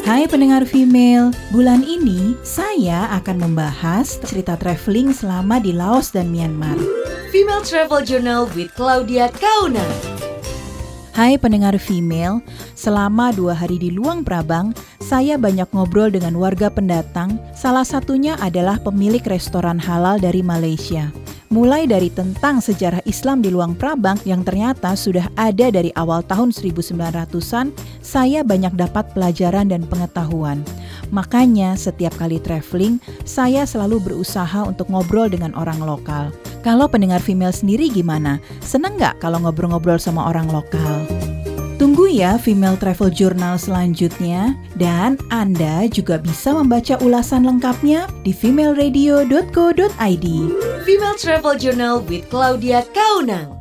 Hai pendengar female, bulan ini saya akan membahas cerita traveling selama di Laos dan Myanmar. Female Travel Journal with Claudia Kauna. Hai pendengar female, selama dua hari di Luang Prabang, saya banyak ngobrol dengan warga pendatang, salah satunya adalah pemilik restoran halal dari Malaysia. Mulai dari tentang sejarah Islam di Luang Prabang yang ternyata sudah ada dari awal tahun 1900-an, saya banyak dapat pelajaran dan pengetahuan. Makanya setiap kali traveling, saya selalu berusaha untuk ngobrol dengan orang lokal. Kalau pendengar female sendiri gimana? Seneng nggak kalau ngobrol-ngobrol sama orang lokal? Tunggu ya Female Travel Journal selanjutnya dan Anda juga bisa membaca ulasan lengkapnya di femaleradio.co.id. Female Travel Journal with Claudia Kaunang.